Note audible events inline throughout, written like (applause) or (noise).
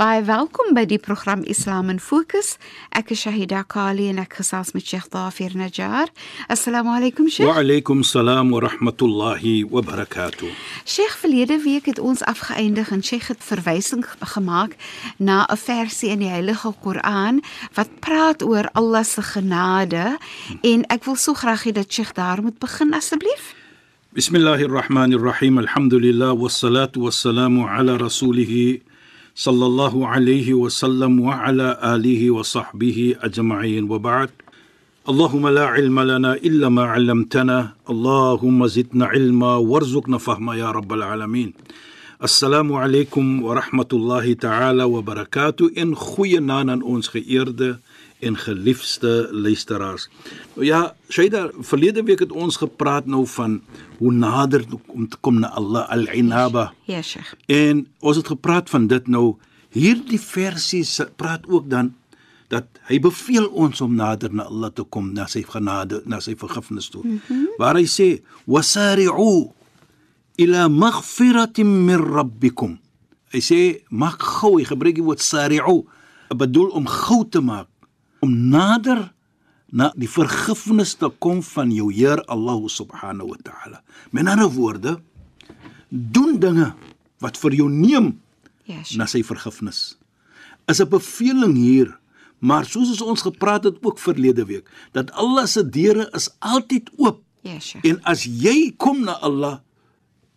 Baie welkom by die program Islam in Fokus. Ek is Shahida Kali en ek gesels met Sheikh Dafir Najjar. Assalamu alaykum Sheikh. Wa alaykum salaam wa rahmatullahi wa barakatuh. Sheikh verlede week het ons afgeëindig en Sheikh het verwysing gemaak na 'n versie in die Heilige Koran wat praat oor Allah se genade en ek wil so graag hê dat Sheikh daar moet begin asseblief. Bismillahir Rahmanir Rahim. Alhamdulillah wassalatu wassalamu ala rasulih sallallahu alayhi صلى الله عليه وسلم وعلى آله وصحبه أجمعين. وبعد اللهم لا علم لنا إلا ما علمتنا. اللهم زدنا علما وارزقنا فهما يا رب العالمين. السلام عليكم ورحمة الله تعالى وبركاته. إن خوينا أن naand geëerde en geliefde luisteraars. Nou ja, Shaida, verlede week het ons gepraat nou van hoe nader om te kom na Allah al-inaba. Ja, Sheikh. En ons het gepraat van dit nou. Hierdie versie praat ook dan dat hy beveel ons om nader na Allah te kom, na sy genade, na sy vergifnis toe. Mm -hmm. Waar hy sê: "Wasari'u ila maghfiratin min rabbikum." Hy sê maak gou, hy gebruik die woord sari'u, bedoel om gou te maak, om nader na die vergifnis te kom van jou Heer Allah subhanahu wa ta'ala. Met ander woorde, doen dinge wat vir jou neem Ja, na sy vergifnis. Is 'n beveling hier, maar soos ons gepraat het ook verlede week, dat Allah se deure is altyd oop. Ja, Sheikh. En as jy kom na Allah,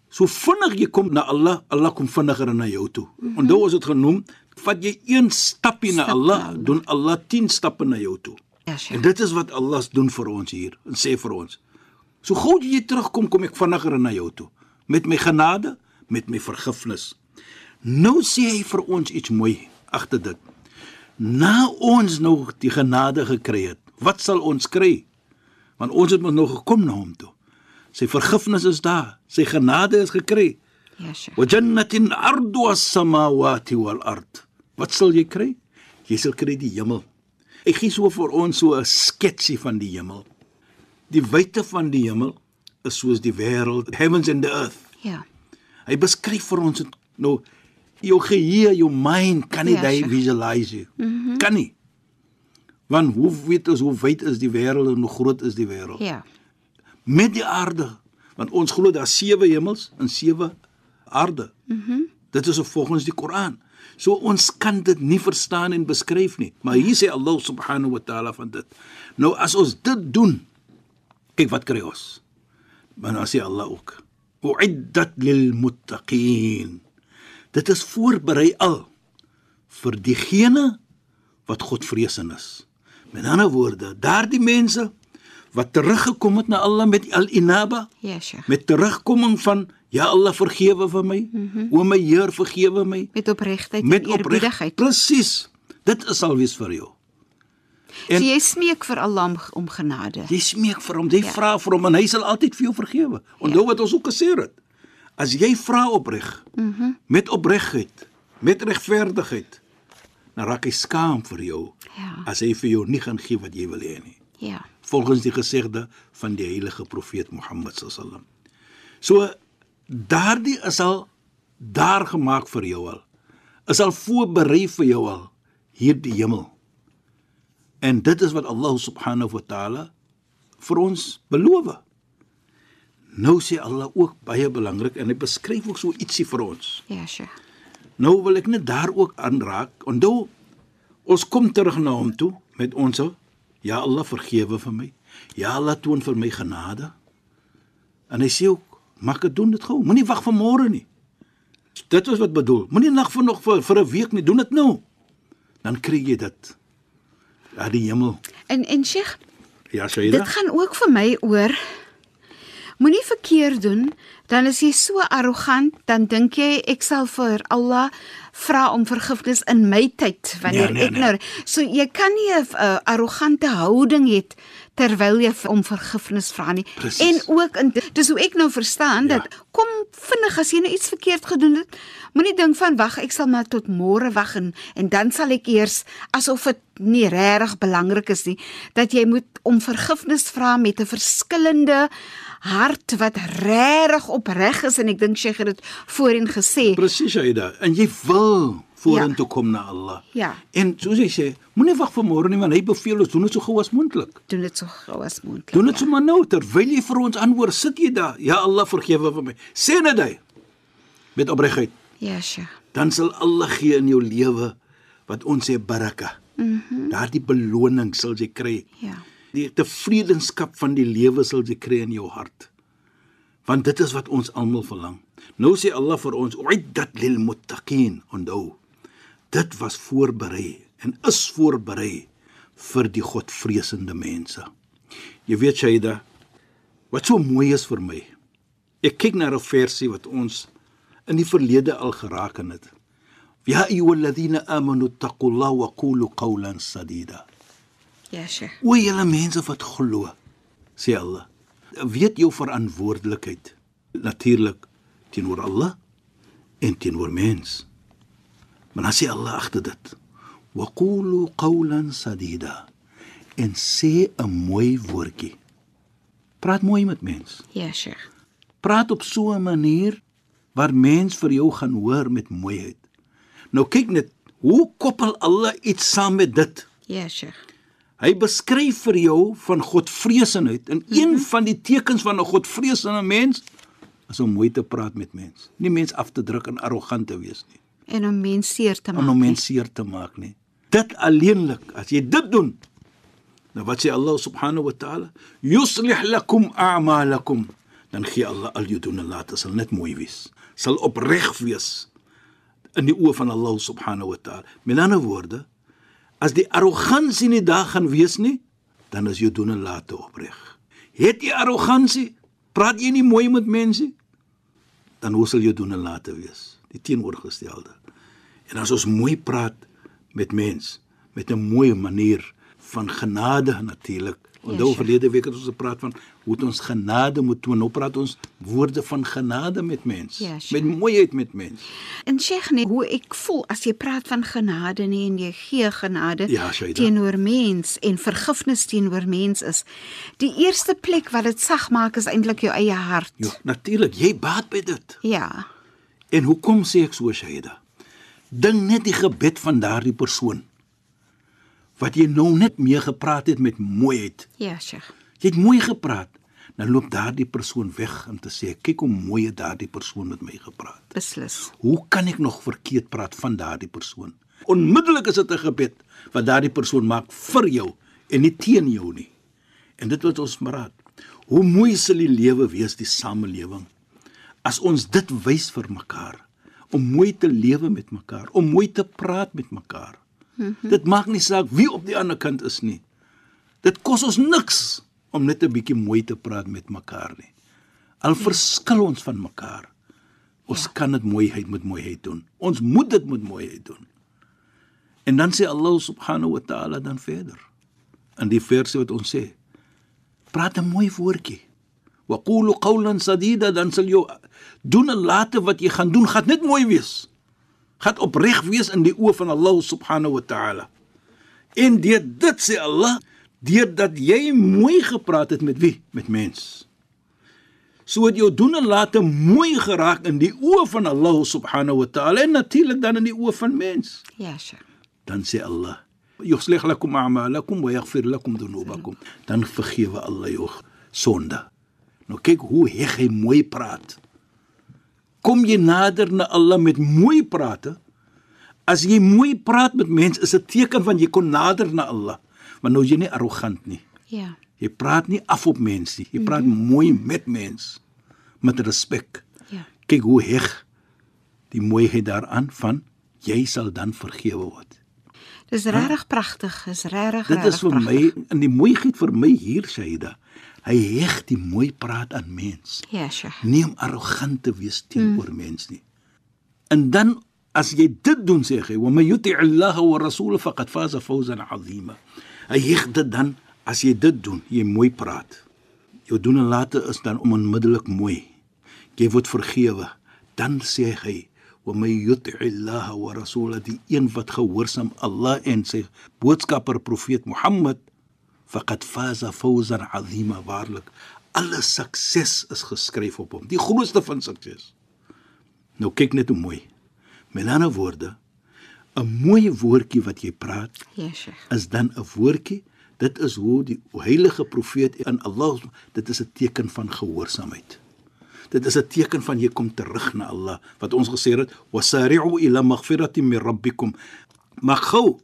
so vinnig jy kom na Allah, Allah kom vinniger na jou toe. Mm -hmm. Onthou ons het genoem, vat jy een stappie na Stap Allah, na Allah. doen Allah 10 stappe na jou toe. Ja, En Sheikh. dit is wat Allah doen vir ons hier en sê vir ons. So gou jy terugkom, kom ek vinniger na jou toe met my genade, met my vergifnis. Nou sê hy vir ons iets mooi agter dit. Na ons nou die genade gekry het, wat sal ons kry? Want ons het mos nog gekom na hom toe. Sy vergifnis is daar, sy genade is gekry. Ja, Sheikh. Wa jannatin ardu as-samawati wal ard. Wat sal jy kry? Jy sal kry die hemel. Ek gee so vir ons so 'n sketsie van die hemel. Die wyte van die hemel is soos die wêreld, heavens and the earth. Ja. Hy beskryf vir ons nou jou geheue, jou mind kan nie Ja, Sheikh. visualize nie. Mm -hmm. Kan nie. Want hoe weet ons hoe wyd is die wêreld en hoe groot is die wêreld? Ja. met die aarde want ons glo daar sewe hemels en sewe aarde. Mhm. Mm dit is volgens die Koran. So ons kan dit nie verstaan en beskryf nie. Maar hier sê Allah subhanahu wa taala van dit. Nou as ons dit doen, kyk wat kry ons. Maar dan sê Allah ook: "Uiddat lil muttaqin." Dit is voorberei al vir diegene wat Godvreesend is. Met ander woorde, daardie mense wat teruggekom het na Allah met al-inaba, Ja, Sheikh. met terugkoming van ja Allah vergewe vir my, mm -hmm. o my Heer vergewe my, Met opregtheid en eerbiedigheid. Presies. Dit is al wees vir jou. En, so jy smeek vir Allah om, genade. Jy smeek vir hom, jy Ja. vra vir hom en hy sal altyd vir jou vergewe. Onthou ja. wat ons ook gesê het. As jy vra opreg, mm -hmm. met opregheid, met regverdigheid, dan raak hy skaam vir jou Ja. as hy vir jou nie gaan gee wat jy wil hê nie. Ja. Volgens die gesegde van die heilige profeet Mohammed sallam. So daardie is al daar gemaak vir jou al. Is al voorberei vir jou al hierdie hemel. En dit is wat Allah subhanahu wa taala vir ons beloof. Nou sê Allah ook baie belangrik en hy beskryf ook so ietsie vir ons. Ja, Sheikh. Nou wil ek net daar ook aanraak. Onthou ons kom terug na hom toe met ons ja Allah vergewe vir my. Ja Allah toon vir my genade. En hy sê ook maak dit doen dit gou. Moenie wag vir môre nie. dit is wat bedoel. Moenie nag vir nog vir, vir 'n week nie, doen dit nou. Dan kry jy dit. Ja, die hemel. En en Sheikh, Ja, Shaida. dit gaan ook vir my oor moenie verkeerd doen, dan is jy so arrogant, dan dink jy ek sal vir Allah vra om vergifnis in my tyd wanneer Nee, nee, ek nee. nou so jy kan nie 'n uh, arrogante houding hê terwyl jy om vergifnis vra nie. Presies. En ook in dis hoe ek nou verstaan Ja. dat kom vinnig as jy nou iets verkeerd gedoen het, moenie dink van wag, ek sal maar tot môre wag en en dan sal ek eers asof dit nie regtig belangrik is nie dat jy moet om vergifnis vra met 'n verskillende hart wat regtig opreg is en ek dink Sheikh het dit voorheen gesê. Presies, Shaida. En jy wil vorentoe kom na Allah. Ja. En soos hy sê, moenie wag vir môre nie, want hy beveel ons doen dit so gou as moontlik. Doen dit so gou as moontlik. Doen dit sommer nou terwyl jy vir ons antwoord. Sit jy daar? Ja Allah, vergewe vir my. Sê net hy met opregtheid. Ja, Sheikh. Dan sal Allah gee in jou lewe wat ons sê baraka. Mhm. Mm Daardie beloning sal jy kry. Ja. Die tevredenskap van die lewe sal jy kry in jou hart. Want dit is wat ons almal verlang. Nou sê Allah vir ons, "Uiddat lil muttaqin." Onthou. Dit was voorberei en is voorberei vir die godvreesende mense. Jy weet Shaida, wat so mooi is vir my. Ek kyk na 'n versie wat ons in die verlede al geraak het. Ya ayyuhalladhina amanu taqullaha wa qulu qawlan sadida. Ja, Sheikh. O julle mense wat glo, sê Allah, weet jou verantwoordelikheid natuurlik teenoor Allah en teenoor mens. Maar dan sê Allah agter dit, wa qulu qawlan sadida. En sê 'n mooi woordjie. Praat mooi met mens. Ja, Sheikh. Praat op so 'n manier waar mens vir jou gaan hoor met mooiheid. Nou kyk net, hoe koppel Allah iets saam met dit? Ja, Sheikh. Hy beskryf vir jou van Godvreesenheid en een mm -hmm. van die tekens van 'n Godvreesende mens is om mooi te praat met mens. Nie mens af te druk en arrogant te wees nie, En om mense seer te en maak. om nie. mense seer te maak nie. Dit alleenlik, as jy dit doen, nou wat sê Allah subhanahu wa ta'ala? Yuslih lakum a'malakum. Dan gee Allah al jou doen en laat sal net mooi wees. Sal opreg wees in die oë van Allah subhanahu wa ta'ala. Met ander woorde, as die arrogansie nie daar gaan wees nie, dan is jou doen en late opreg. Het jy arrogansie? Praat jy nie mooi met mense? Dan hoe sal jou doen en late wees? Die teenoorgestelde. En as ons mooi praat met mens met 'n mooi manier van genade natuurlik. Onthou Sheikh. verlede week het ons gepraat van hoe ons genade moet toon. Nou praat ons woorde van genade met mens. Ja, Sheikh. met mooiheid met mens. En Sheikh, nee, hoe ek voel as jy praat van genade nie en jy gee genade Ja, teenoor mens en vergifnis teenoor mens is, die eerste plek wat dit sag maak is eintlik jou eie hart. Ja, natuurlik, jy baat by dit. Ja. En hoekom sê ek so Shaida? Dink net die gebed van daardie persoon wat jy nou net mee gepraat het met mooiheid. Ja, Sheikh. Jy het mooi gepraat. Dan loop daardie persoon weg om te sê, kyk hoe mooi het daardie persoon met my gepraat. Beslis. Hoe kan ek nog verkeerd praat van daardie persoon? Onmiddellik is dit 'n gebed wat daardie persoon maak vir jou en nie teen jou nie. En dit wat ons maraat. Hoe mooi sal die lewe wees, die samelewing, as ons dit wys vir mekaar om mooi te lewe met mekaar, om mooi te praat met mekaar. Mm -hmm. Dit maak nie saak wie op die ander kant is nie. Dit kos ons niks om net 'n bietjie mooi te praat met mekaar nie. Al verskil ons van mekaar. Ons ja. kan dit mooiheid met mooiheid doen. Ons moet dit met mooiheid doen. En dan sê Allah subhanahu wa ta'ala dan verder. In die verse wat ons sê, praat 'n mooi woordjie. Qulu qawlan sadida dan sal jou doen en late wat jy gaan doen gaan net mooi wees. Gaan opreg wees in die oë van Allah subhanahu wa ta'ala. En deur dit sê Allah, deurdat jy mooi gepraat het met wie? Met mens. So het jou doen en late mooi geraak in die oë van Allah subhanahu wa ta'ala en natuurlik dan in die oë van mens. Ja, Sheikh. Dan sê Allah, "Yuslih lakum a'malakum wa yaghfir lakum dhunubakum." Dan vergewe Allah jou sonde. Nou kyk hoe heg hy mooi praat. Kom jy nader na Allah met mooi prate? As jy mooi praat met mense, is 'n teken van jy kon nader na Allah. Maar nou jy nie arrogant nie. Ja. Jy praat nie af op mense nie. Jy praat mm -hmm. mooi met mens met respek. Ja. Kyk hoe heg die mooiheid daaraan van jy sal dan vergewe word. Dis regtig pragtig, is regtig Dit is vir prachtig. my in die mooiheid vir my hier Shaida. Hy heg die mooi praat aan mens. Ja, Sheikh. Nie om arrogant te wees teenoor mm. mens nie. En dan as jy dit doen sê hy, "Wa may yuti' Allah wa rasulahu faqad faza fawzan 'azima." Hy heg dit dan as jy dit doen, jy mooi praat. Jou doen en late is dan onmiddellik mooi. Jy word vergewe. Dan sê hy, "Wa may yuti' Allah wa rasulahu," die een wat gehoorsaam Allah en sy boodskapper profeet Mohammed faqad faza fawzan 'azima waarlik alle sukses is geskryf op hom. Die grootste van sukses. Nou kyk net hoe mooi. Met ander woorde 'n mooi woordjie wat jy praat Ja, Sheikh. is dan 'n woordjie dit is hoe die heilige profeet in Allah dit is 'n teken van gehoorsaamheid dit is 'n teken van jy kom terug na Allah wat ons gesê het wasari'u ila maghfiratin min rabbikum. Maar gou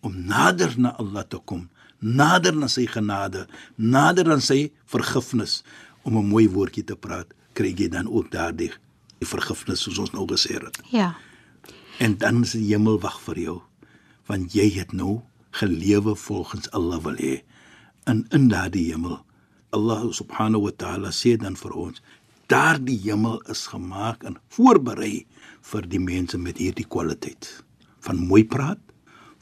om nader na Allah te kom, nader na sy genade, nader aan sy vergifnis om 'n mooi woordjie te praat, kry jy dan ook daardie die vergifnis soos ons nou gesê het. Ja. En dan is die hemel wag vir jou, want jy het nou gelewe volgens Allah wil hê. En in daardie hemel, Allah subhanahu wa ta'ala sê dan vir ons, daardie hemel is gemaak en voorberei vir die mense met hierdie kwaliteit van mooi praat,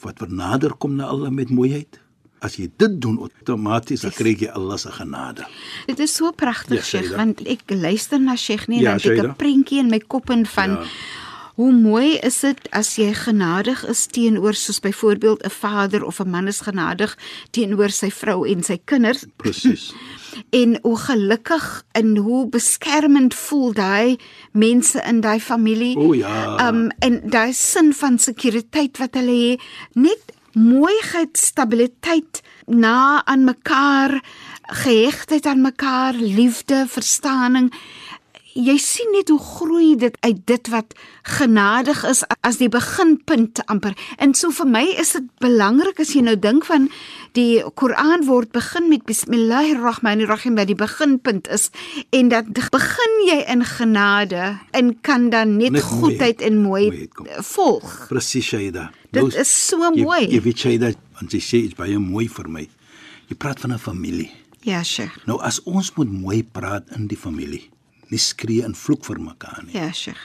wat vernader kom na Allah met mooiheid. As jy dit doen outomaties dan kry jy Allah se genade. Dit is so pragtig, Ja, Sheikh, want ek luister na Sheikh nie Ja, en dan het ek 'n prentjie in my kop in van Ja. Hoe mooi is dit as jy genadig is teenoor soos byvoorbeeld 'n vader of 'n man is genadig teenoor sy vrou en sy kinders Presies. (laughs) en hoe gelukkig en hoe beskermend voel daai mense in daai familie. O ja. Um en daai sin van sekuriteit wat hulle het, net mooiheid, stabiliteit na aan mekaar, gehegtheid aan mekaar, liefde, verstaaning. Jy sien net hoe groei dit uit dit wat genadig is as die beginpunt amper. En so vir my is dit belangrik as jy nou dink van die Koran word begin met bismillahirrahmanirrahim wat die beginpunt is en dat begin jy in genade en kan dan net, Net net mooi- goedheid en mooi kom. volg. Presies Shaida. Dit is so jy, mooi. Jy weet Shaida, want jy sê iets baie mooi vir my. Jy praat van 'n familie. Ja, Sheikh. Nou as ons moet mooi praat in die familie, nie skree en vloek vir mekaar nie. Ja, Sheikh.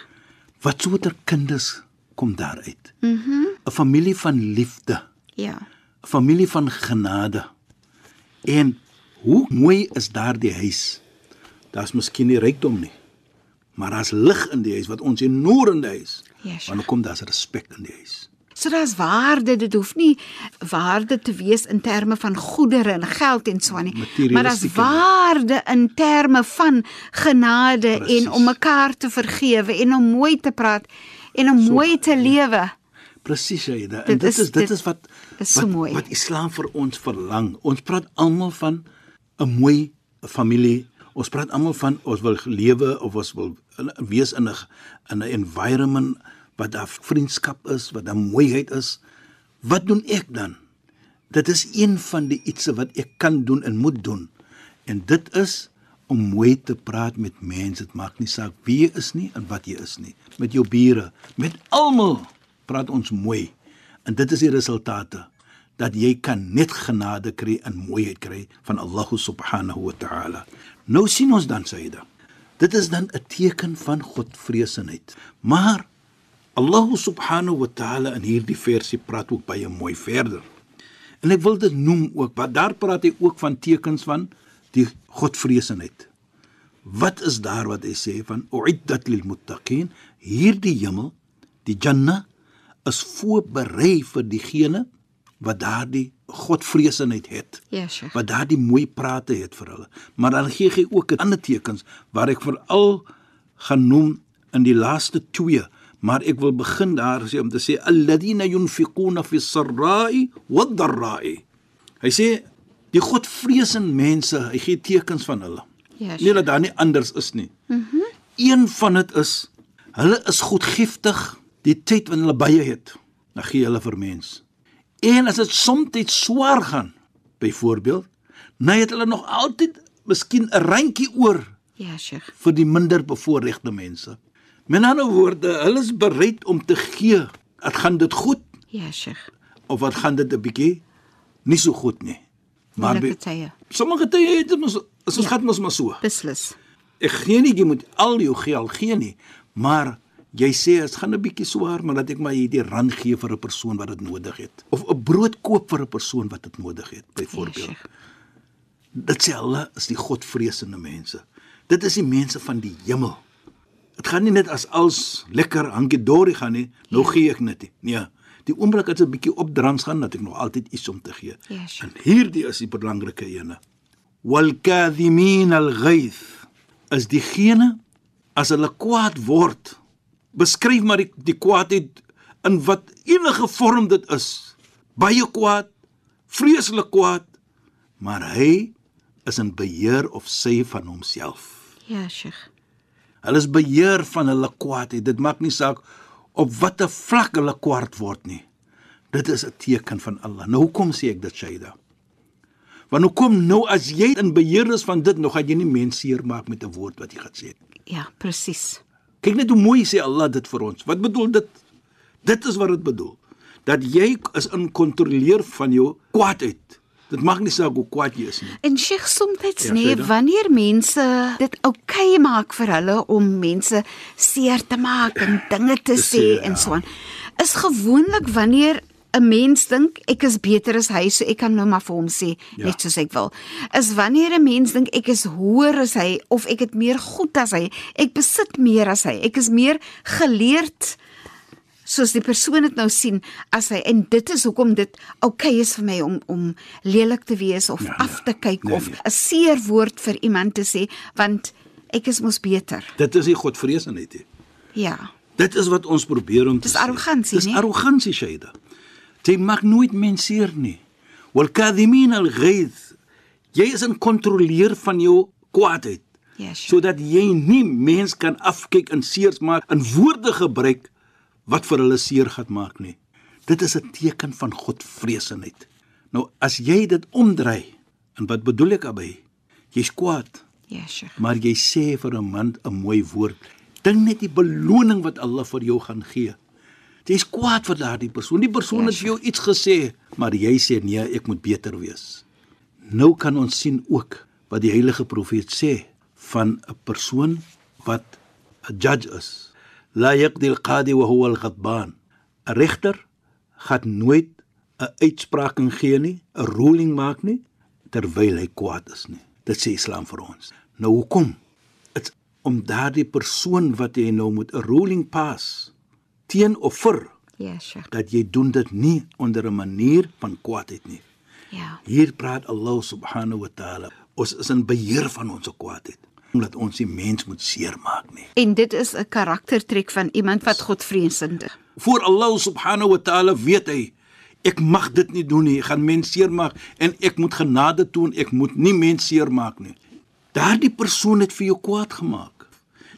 Wat soorter kinders kom daaruit? Mhm. Mm 'n familie van liefde, Ja. 'n familie van genade. En hoe mooi is daardie huis? Daar's miskien nie rykdom nie, maar daar's lig in die huis wat ons noor in die huis. Ja, Sheikh. Want kom daar's respek in die huis. So daar's waarde, dit hoef nie waarde te wees in terme van goedere en geld en so aan nie, maar daar's waarde in terme van genade Precies. en om mekaar te vergewe en om mooi te praat en om so, mooi te lewe. Presies Shaida. En Dit dit is- dit dit is wat is so wat, mooi. wat Islam vir ons verlang. Ons praat almal van 'n mooi familie. Ons praat almal van ons wil lewe of ons wil wees in 'n in 'n environment wat daar vriendskap is, wat daar mooiheid is. Wat doen ek dan? Dit is een van die ietsie wat ek kan doen en moet doen. En dit is om mooi te praat met mense. Dit maak nie saak wie jy is nie en wat jy is nie. Met jou bure, met almal praat ons mooi. En dit is die resultate dat jy kan net genade kry en mooiheid kry van Allah subhanahu wa ta'ala. Nou sien ons dan Sayyida. Dit is dan 'n teken van Godvreesenheid. Maar Allah subhanahu wa ta'ala in hierdie versie praat ook baie mooi verder. En ek wil dit noem ook, want daar praat hy ook van tekens van die Godvreesenheid. Wat is daar wat hy sê van uiddat lil muttaqin? Hierdie hemel, die Jannah is voorberei vir diegene wat daardie Godvreesenheid het. Ja, Sheikh. Wat daardie mooi prate het vir hulle. Maar dan gee hy ook ander tekens waar ek veral genoem in die laaste twee maar ek wil begin daar sê om te sê alladina yunfiquna fi sarra'i wad-dharra'i. Hy sê die godvreesende mense, hy gee tekens van hulle. Ja, nie dat daar nie anders is nie. Mhm. Mm Een van dit is hulle is goedgiftig die tyd wanneer hulle baie het. Dan gee hulle vir mens. En as dit soms swaar gaan, byvoorbeeld, nou het hulle nog altyd miskien 'n randjie oor Ja, Sheikh. vir die minder bevoorregte mense. Met ander woorde, hulle is bereid om te gee. Dit gaan dit goed Ja, Sheikh. of wat gaan dit 'n bietjie nie so goed nie. Maar be- tye. sommige tye het ons is ons Ja. gaan ons maar so. Beslis. Ek gee nie jy moet al jou geld gee nie, maar jy sê dit gaan 'n bietjie swaar, maar dat ek maar hierdie rand gee vir 'n persoon wat dit nodig het of 'n brood koop vir 'n persoon wat dit nodig het, Ja, byvoorbeeld. Sheikh. Dit sê hulle is die godvreesende mense. Dit is die mense van die hemel. Dit gaan nie net as als lekker hankie dorie gaan nie. Nou Ja. gee ek net nie. Nee. Die oomblik as 'n bietjie opdrans gaan dat ek nog altyd iets om te gee. Ja, sure. en hierdie is die belangrike ene. Wal kadhimin al ghayth is diegene as hulle kwaad word. Beskryf maar die, die kwaadheid in wat enige vorm dit is. Baie kwaad, vreeslik kwaad, maar hy is in beheer of sy van homself. Ja, Sheikh. Hulle is beheer van hulle kwaadheid. Dit maak nie saak op watter vlak hulle kwaad word nie. Dit is 'n teken van Allah. Nou hoekom sê ek dit Shaida? Want hoekom nou as jy in beheer is van dit, nou gaan jy nie mense seermaak met 'n woord wat jy gaan sê. Ja, presies. Kyk net hoe mooi sê Allah dit vir ons. Wat bedoel dit? Dit is wat dit bedoel. Dat jy is in kontroleer van jou kwaadheid. Dit maak nie saak hoe kwaad jy is nie. En Sheikh soms Ja, nee, wanneer mense dit oukei okay maak vir hulle om mense seer te maak en dinge te Te sê sê, en ja. so aan, is gewoonlik wanneer 'n mens dink ek is beter as hy, so ek kan nou maar vir hom sê Ja. net soos ek wil. Is wanneer 'n mens dink ek is hoër as hy of ek het meer goed as hy, ek besit meer as hy, ek is meer geleerd soos die persoon dit nou sien as hy en dit is hoekom dit oukei okay is vir my om om lelik te wees of Ja, ja, ja. af te kyk Nee, of nee. 'n seer woord vir iemand te sê want ek is mos beter. Dit is nie godvreesenheid nie. Ja. Dit is wat ons probeer om te Dis arrogansie, Dis nie? arrogansie, Shaida. Jy mag nooit mense seer nie. Wal kadhimin al ghayth. Jy is in kontroleer van jou kwaadheid. Ja, sure. sodat jy nie mens kan afkyk en seers maak en woorde gebruik wat vir hulle seer gaan maak nie. Dit is 'n teken van godvreesenheid. Nou as jy dit omdry, en wat bedoel ek daarmee? Jy's kwaad, Ja, sure. maar jy sê vir 'n man 'n mooi woord. Dink net die beloning wat Allah vir jou gaan gee. Jy's kwaad vir daardie persoon. Die persoon Ja, het vir jou iets gesê, maar jy sê nee, ek moet beter wees. Nou kan ons sien ook wat die heilige profeet sê van 'n persoon wat 'n judge is. La yaqdi al-qadi wa huwa al-ghadban. 'n Regter gaan nooit 'n uitspraak gee nie, 'n ruling maak nie terwyl hy kwaad is nie. Dit sê Islam vir ons. Nou hoekom? Dit om daardie persoon wat jy nou moet 'n ruling pas teen of vir Ja, sure. dat jy doen dit nie onder 'n manier van kwaadheid nie. Ja. Hier praat Allah subhanahu wa taala. Ons is in beheer van ons kwaadheid. Omdat ons die mens moet seermaak nie. En dit is 'n karaktertrek van iemand wat Godvreesend is. Voor Allah subhanahu wa taala weet hy ek mag dit nie doen nie. Ek gaan mense seermaak en ek moet genade toon. Ek moet nie mense seermaak nie. Daardie persoon het vir jou kwaad gemaak.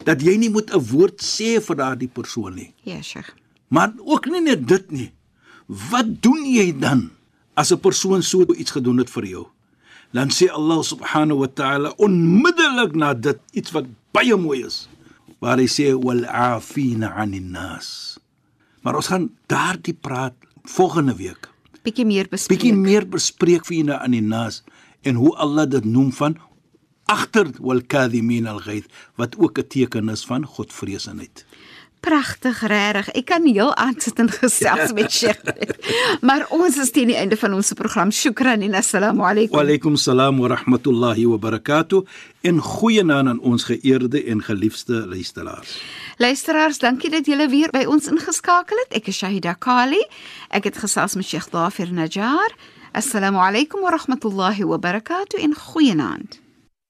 Dat jy nie moet 'n woord sê vir daardie persoon nie. Ja, sure. Maar ook nie net dit nie. Wat doen jy dan as 'n persoon so iets gedoen het vir jou? Dan sê Allah subhanahu wa ta'ala onmiddellik na dit iets wat baie mooi is. Waar hy sê wal afina 'anil nas. Maar ons gaan daardie praat volgende week. Bietjie meer bespreek. Bietjie meer bespreek vir julle aan die nas en hoe Allah dit noem van agter wal kadhimin al ghayth wat ook 'n teken is van godvreesenheid. Pragtig, regtig. Ek kan heel aansit en gesels met (laughs) Sheikh. maar ons is teen die einde van ons program. Shukran en assalamu alaykum. Wa alaykum salaam wa rahmatullahi wa barakatuh en goeienaand aan ons geëerde en geliefde luisteraars. Luisteraars, dankie dat julle weer by ons ingeskakel het. Ek is Shahida Kali. Ek het gesels met Sheikh Dafir Najjar. Assalamu alaykum wa rahmatullahi wa barakatuh en goeienaand.